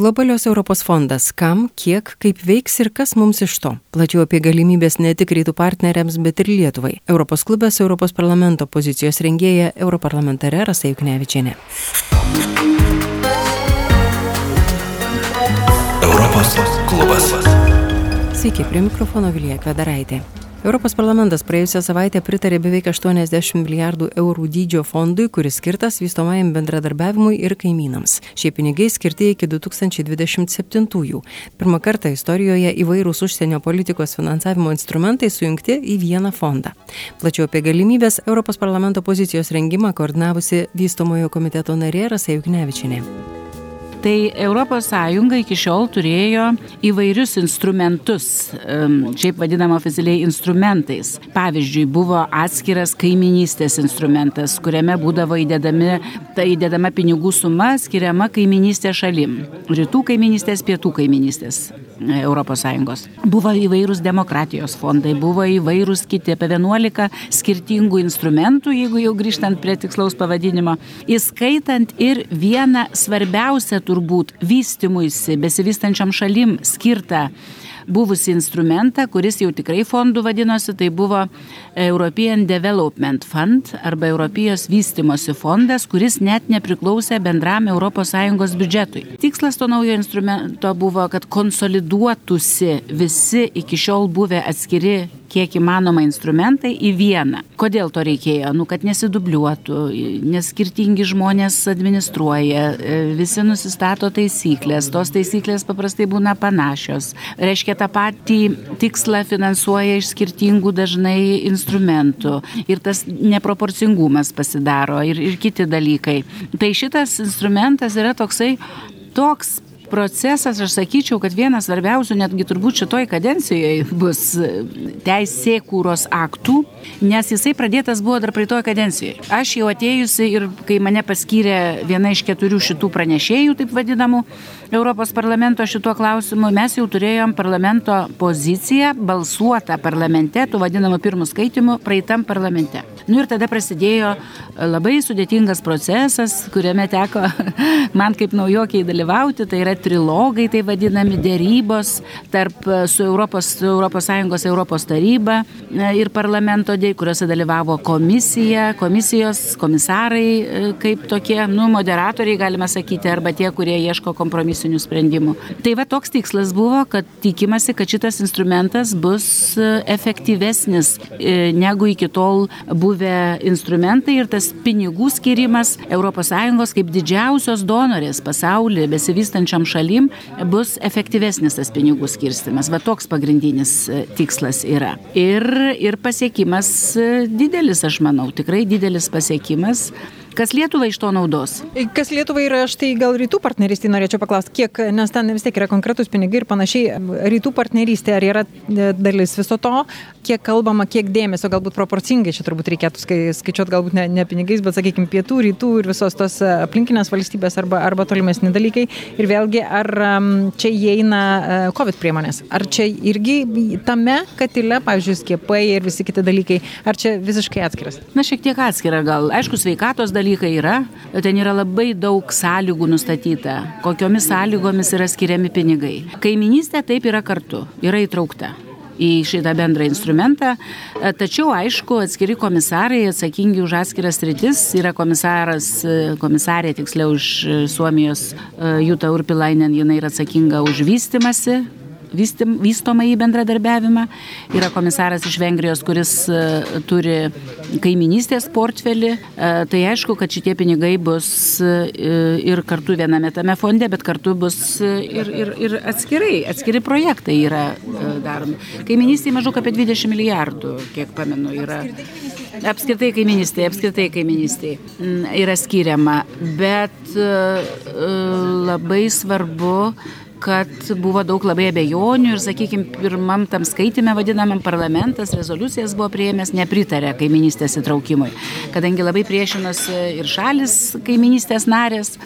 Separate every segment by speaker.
Speaker 1: Globalios Europos fondas. Kam, kiek, kaip veiks ir kas mums iš to? Plačiau apie galimybės ne tik rytų partneriams, bet ir Lietuvai. Europos klubas Europos parlamento pozicijos rengėja europarlamentare Rasa Juknevičiane. Europos klubas. Sveiki, prie mikrofono Vilija Kvedaraitė. Europos parlamentas praėjusią savaitę pritarė beveik 80 milijardų eurų dydžio fondui, kuris skirtas vystomajam bendradarbiavimui ir kaimynams. Šie pinigai skirti iki 2027-ųjų. Pirmą kartą istorijoje įvairūs užsienio politikos finansavimo instrumentai sujungti į vieną fondą. Plačiau apie galimybės Europos parlamento pozicijos rengimą koordinavusi vystomojo komiteto narė Rasa Juknevičinė.
Speaker 2: Tai ES iki šiol turėjo įvairius instrumentus, šiaip vadinama oficialiai instrumentais. Pavyzdžiui, buvo atskiras kaiminystės instrumentas, kuriame būdavo įdedami, tai įdedama pinigų suma skiriama kaiminystės šalim. Rytų kaiminystės, pietų kaiminystės ES. Buvo įvairūs demokratijos fondai, buvo įvairūs kiti apie 11 skirtingų instrumentų, jeigu jau grįžtant prie tikslaus pavadinimo, įskaitant ir vieną svarbiausią turbūt vystimuisi besivystančiam šalim skirtą buvusį instrumentą, kuris jau tikrai fondų vadinosi, tai buvo European Development Fund arba Europijos vystimosi fondas, kuris net nepriklausė bendram ES biudžetui. Tikslas to naujo instrumento buvo, kad konsoliduotųsi visi iki šiol buvę atskiri kiek įmanoma instrumentai į vieną. Kodėl to reikėjo? Nu, kad nesidubliuotų, nes skirtingi žmonės administruoja, e, visi nusistato taisyklės, tos taisyklės paprastai būna panašios. Reiškia, tą patį tikslą finansuoja iš skirtingų dažnai instrumentų ir tas neproporcingumas pasidaro ir, ir kiti dalykai. Tai šitas instrumentas yra toksai toks procesas, aš sakyčiau, kad vienas svarbiausių netgi turbūt šitoj kadencijoje bus teisėkūros aktų, nes jisai pradėtas buvo dar praeitoje kadencijoje. Aš jau atėjusi ir kai mane paskyrė viena iš keturių šitų pranešėjų, taip vadinamų, Europos parlamento šituo klausimu, mes jau turėjom parlamento poziciją, balsuotą parlamente, tų vadinamų pirmų skaitimų, praeitam parlamente. Nu ir tada prasidėjo labai sudėtingas procesas, kuriame teko man kaip naujokiai dalyvauti, tai yra trilogai, tai vadinami dėrybos tarp e, su Europos, su Europos Sąjungos Europos taryba e, ir parlamento, kuriuose dalyvavo komisija, komisijos komisarai e, kaip tokie, nu, moderatoriai, galima sakyti, arba tie, kurie ieško kompromisinių sprendimų. Tai va toks tikslas buvo, kad tikimasi, kad šitas instrumentas bus efektyvesnis negu iki tol buvę instrumentai ir tas pinigų skirimas ES kaip didžiausios donorės pasaulyje besivystančiam šalim bus efektyvesnis tas pinigų skirstimas. Va toks pagrindinis e, tikslas yra. Ir, ir pasiekimas e, didelis, aš manau, tikrai didelis pasiekimas. Kas Lietuvai iš to naudos?
Speaker 3: Kas Lietuvai yra, aš tai gal rytų partnerystė norėčiau paklausti, kiek, nes ten vis tiek yra konkretus pinigai ir panašiai, rytų partnerystė, ar yra e, dalis viso to, kiek kalbama, kiek dėmesio, galbūt proporcingai, čia turbūt reikėtų skai, skaičiuoti galbūt ne, ne pinigais, bet sakykime pietų, rytų ir visos tos e, aplinkinės valstybės arba, arba tolimesni dalykai. Ir vėlgi, ar čia įeina e, COVID priemonės, ar čia irgi tame katile, pavyzdžiui, skiepai ir visi kiti dalykai, ar čia visiškai atskiras?
Speaker 2: Na, šiek tiek atskira gal. Aišku, sveikatos dalykai dalykai yra, ten yra labai daug sąlygų nustatyta, kokiomis sąlygomis yra skiriami pinigai. Kaiminystė taip yra kartu, yra įtraukta į šitą bendrą instrumentą. Tačiau, aišku, atskiri komisarai atsakingi už atskiras rytis yra komisaras, komisarė tiksliau už Suomijos Juta Urpilainen, jinai yra atsakinga už vystimasi, vystomą į bendradarbiavimą. Yra komisaras iš Vengrijos, kuris e, turi kaiminystės portfelį. E, tai aišku, kad šitie pinigai bus e, ir kartu viename tame fonde, bet kartu bus ir, ir, ir atskirai, atskiri projektai yra daromi. Kaiminystėje maždaug apie 20 milijardų, kiek pamenu, yra. Apskritai kaiminystėje, apskritai kaiminystėje yra skiriama, bet labai svarbu kad buvo daug labai abejonių ir, sakykime, pirmam tam skaitime vadinamam parlamentas rezoliucijas buvo prieėmęs nepritarė kaiminystės įtraukimui, kadangi labai priešinosi ir šalis kaiminystės narės,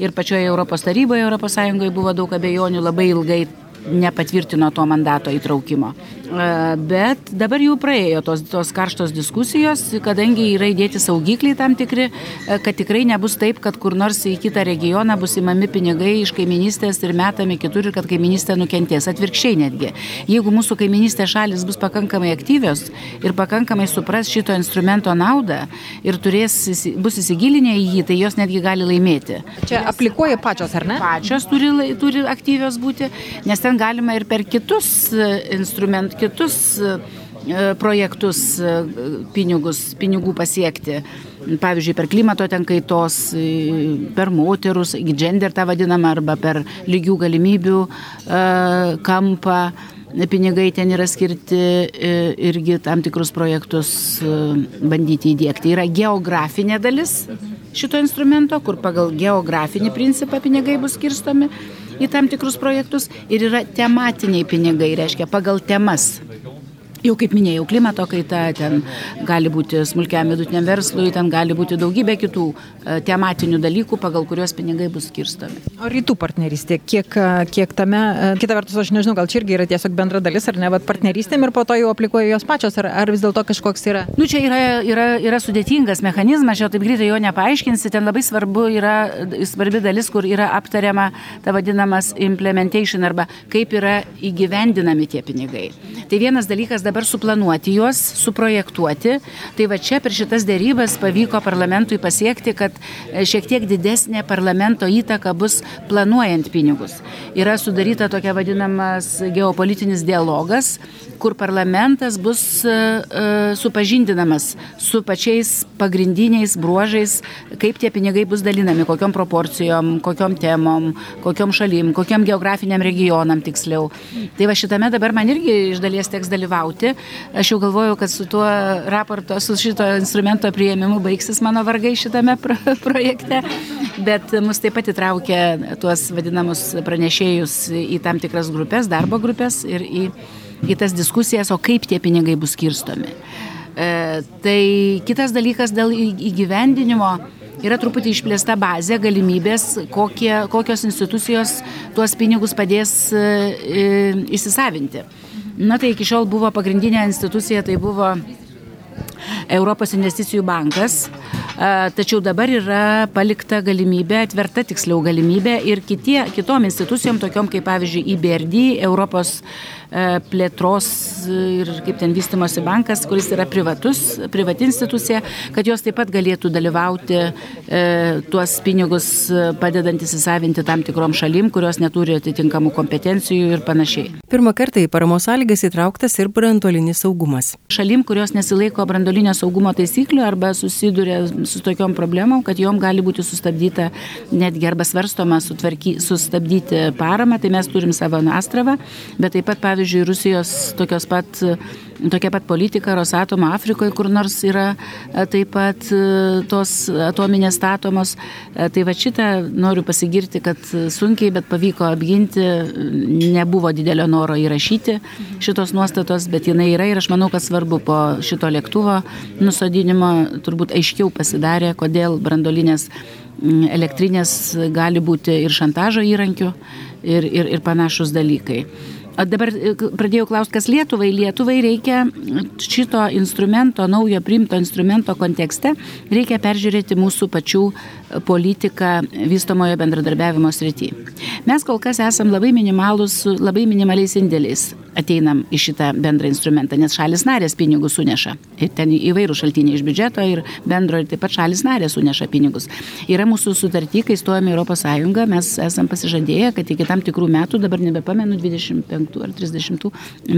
Speaker 2: ir pačioje Europos taryboje, Europos Sąjungoje buvo daug abejonių, labai ilgai nepatvirtino to mandato įtraukimo. Bet dabar jau praėjo tos, tos karštos diskusijos, kadangi yra įdėti saugikliai tam tikri, kad tikrai nebus taip, kad kur nors į kitą regioną bus įmami pinigai iš kaiminystės ir metami kitur ir kad kaiminystė nukentės. Atvirkščiai netgi. Jeigu mūsų kaiminystės šalis bus pakankamai aktyvios ir pakankamai supras šito instrumento naudą ir turės, bus įsigilinę į jį, tai jos netgi gali laimėti.
Speaker 3: Čia aplikuoja pačios, ar ne?
Speaker 2: Pačios turi, turi aktyvios būti, nes ten galima ir per kitus instrumentus kitus e, projektus e, pinigus, pinigų pasiekti. Pavyzdžiui, per klimato ten kaitos, e, per moterus, gender tą vadinamą, arba per lygių galimybių kampą. Pinigai ten yra skirti irgi tam tikrus projektus bandyti įdėkti. Yra geografinė dalis šito instrumento, kur pagal geografinį principą pinigai bus skirstomi į tam tikrus projektus ir yra tematiniai pinigai, reiškia pagal temas. Jau kaip minėjau, klimato kaita, ten gali būti smulkiam vidutiniam verslui, ten gali būti daugybė kitų e, tematinių dalykų, pagal kuriuos pinigai bus skirstomi.
Speaker 3: O rytų partnerystė, kiek, e, kiek tame, e, kita vertus, aš nežinau, gal čia irgi yra tiesiog bendra dalis, ar ne, bet partnerystėm ir po to jau aplikuoja jos pačios, ar, ar vis dėlto kažkoks yra?
Speaker 2: Nu, čia yra, yra, yra sudėtingas mechanizmas, čia taip greitai jo nepaaiškinsi, ten labai svarbu yra, svarbi dalis, kur yra aptariama ta vadinamas implementation arba kaip yra įgyvendinami tie pinigai. Tai vienas dalykas dabar suplanuoti juos, suprojektuoti. Tai va čia per šitas dėrybas pavyko parlamentui pasiekti, kad e, šiek tiek didesnė parlamento įtaka bus planuojant pinigus. Yra sudaryta tokia vadinamas geopolitinis dialogas, kur parlamentas bus e, e, supažindinamas su pačiais pagrindiniais bruožais, kaip tie pinigai bus dalinami, kokiom proporcijom, kokiom temom, kokiom šalim, kokiam geografiniam regionam tiksliau. Tai va šitame dabar man irgi iš dalies teks dalyvauti. Aš jau galvoju, kad su tuo raporto, su šito instrumento prieimimu baigsis mano vargai šitame pro projekte, bet mus taip pat įtraukia tuos vadinamus pranešėjus į tam tikras grupės, darbo grupės ir į į tas diskusijas, o kaip tie pinigai bus skirstomi. E, tai kitas dalykas dėl įgyvendinimo yra truputį išplėsta bazė, galimybės, kokie, kokios institucijos tuos pinigus padės e, e, įsisavinti. Na tai iki šiol buvo pagrindinė institucija, tai buvo Europos investicijų bankas, tačiau dabar yra palikta galimybė, atverta tiksliau galimybė ir kitie, kitom institucijom, tokiom kaip pavyzdžiui IBRD, Europos E, plėtros ir kaip ten vystimosi bankas, kuris yra privatus, privati institucija, kad jos taip pat galėtų dalyvauti e, tuos pinigus padedant įsisavinti tam tikrom šalim, kurios neturi atitinkamų kompetencijų ir panašiai.
Speaker 1: Pirmą kartą į paramos sąlygas įtrauktas ir branduolinis saugumas.
Speaker 2: Šalim, kurios nesilaiko branduolinio saugumo taisyklių arba susiduria su tokiom problemom, kad jom gali būti sustabdyta netgi arba svarstoma sutvarky, sustabdyti paramą, tai mes turim savo Nastravą, bet taip pat, pavyzdžiui, pavyzdžiui, Rusijos tokios pat, tokia pat politika Rosatomo Afrikoje, kur nors yra e, taip pat e, tos atominės statomos. E, tai va šitą noriu pasigirti, kad sunkiai, bet pavyko apginti, nebuvo didelio noro įrašyti šitos nuostatos, bet jinai yra ir aš manau, kad svarbu po šito lėktuvo nusodinimo turbūt aiškiau pasidarė, kodėl brandolinės elektrinės gali būti ir šantažo įrankiu ir, ir, ir panašus dalykai. Dabar e, pradėjau klausti, kas Lietuvai. Lietuvai reikia šito instrumento, naujo primto instrumento kontekste, reikia peržiūrėti mūsų pačių politiką vystomojo bendradarbiavimo srity. Mes kol kas esam labai minimalus, labai minimaliais indėliais ateinam į šitą bendrą instrumentą, nes šalis narės pinigus suneša. Ir ten įvairių šaltiniai iš biudžeto ir bendro ir taip pat šalis narės suneša pinigus. Yra mūsų sutarty, kai stojame Europos Sąjungą, mes esam pasižadėję, kad iki tam tikrų metų, dabar nebepamenu, 25 ar 30,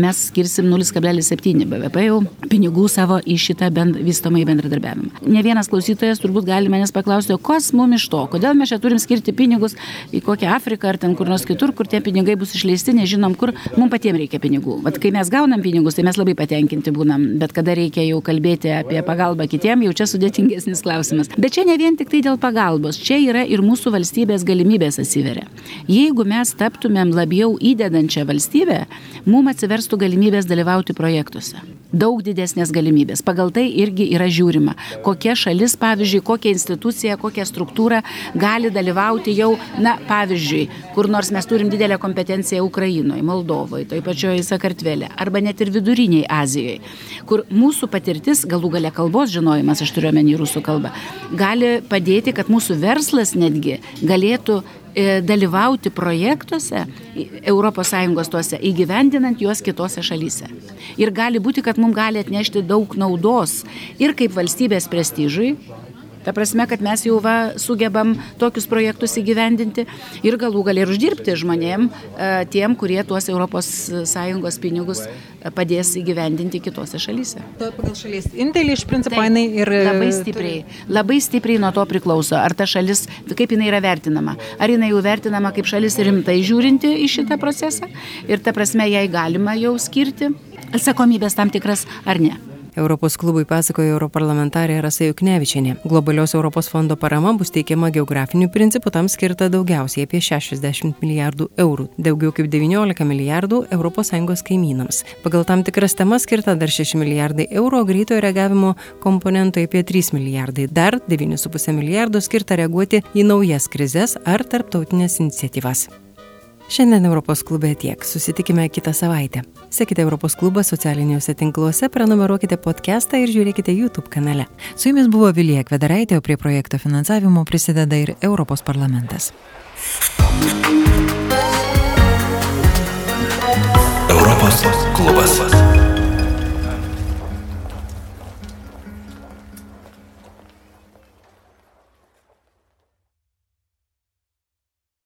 Speaker 2: mes skirsim 0,7 BVP jau pinigų savo į šitą bend, vystomą į bendradarbiavimą. Ne vienas klausytojas turbūt gali manęs paklausti, o kas mums iš to, kodėl mes čia turim skirti pinigus į kokią Afriką ar ten kur nors kitur, kur tie pinigai bus išleisti, nežinom kur, mums patiems reikia pinigų. Vat kai mes gaunam pinigus, tai mes labai patenkinti būnam, bet kada reikia jau kalbėti apie pagalbą kitiem, jau čia sudėtingesnis klausimas. Bet čia ne vien tik tai dėl pagalbos, čia yra ir mūsų valstybės galimybės atsiveria. Jeigu mes taptumėm labiau įdedančią valstybę, mums atsiverstų galimybės dalyvauti projektuose daug didesnės galimybės. Pagal tai irgi yra žiūrima, kokia šalis, pavyzdžiui, kokia institucija, kokia struktūra gali dalyvauti jau, na, pavyzdžiui, kur nors mes turim didelę kompetenciją Ukrainoje, Moldovoje, toj pačioje Sakartvelė, arba net ir viduriniai Azijoje, kur mūsų patirtis, galų gale kalbos žinojimas, aš turiu omeny rusų kalbą, gali padėti, kad mūsų verslas netgi galėtų e, dalyvauti projektuose ES tuose, įgyvendinant juos kitose šalyse. Ir gali būti, kad mums gali atnešti daug naudos ir kaip valstybės prestižui, Ta prasme, kad mes jau va, sugebam tokius projektus įgyvendinti ir galų gali ir uždirbti žmonėm, e, tiem, kurie tuos ES pinigus e, padės įgyvendinti kitose šalyse.
Speaker 3: Pagal šalies indėlį iš principo tai, jinai ir...
Speaker 2: Labai stipriai, labai stipriai nuo to priklauso, ar ta šalis, kaip jinai yra vertinama. Ar jinai jau vertinama kaip šalis rimtai žiūrinti į šitą procesą ir ta prasme jai galima jau skirti atsakomybės tam tikras ar ne.
Speaker 1: Europos klubui pasakojo europarlamentarė Rasa Juknevičianė. Globalios Europos fondo parama bus teikiama geografinių principų, tam skirta daugiausiai apie 60 milijardų eurų, daugiau kaip 19 milijardų ES kaimynams. Pagal tam tikras temas skirta dar 6 milijardai eurų, greitojo reagavimo komponentai apie 3 milijardai, dar 9,5 milijardų skirta reaguoti į naujas krizes ar tarptautinės iniciatyvas. Šiandien Europos klube tiek. Susitikime kitą savaitę. Sekite Europos klubą socialiniuose tinkluose, prenumeruokite podcastą ir žiūrėkite YouTube kanale. Su jumis buvo Vilija Kvedaraitė, o prie projekto finansavimo prisideda ir Europos parlamentas. Europos klubas.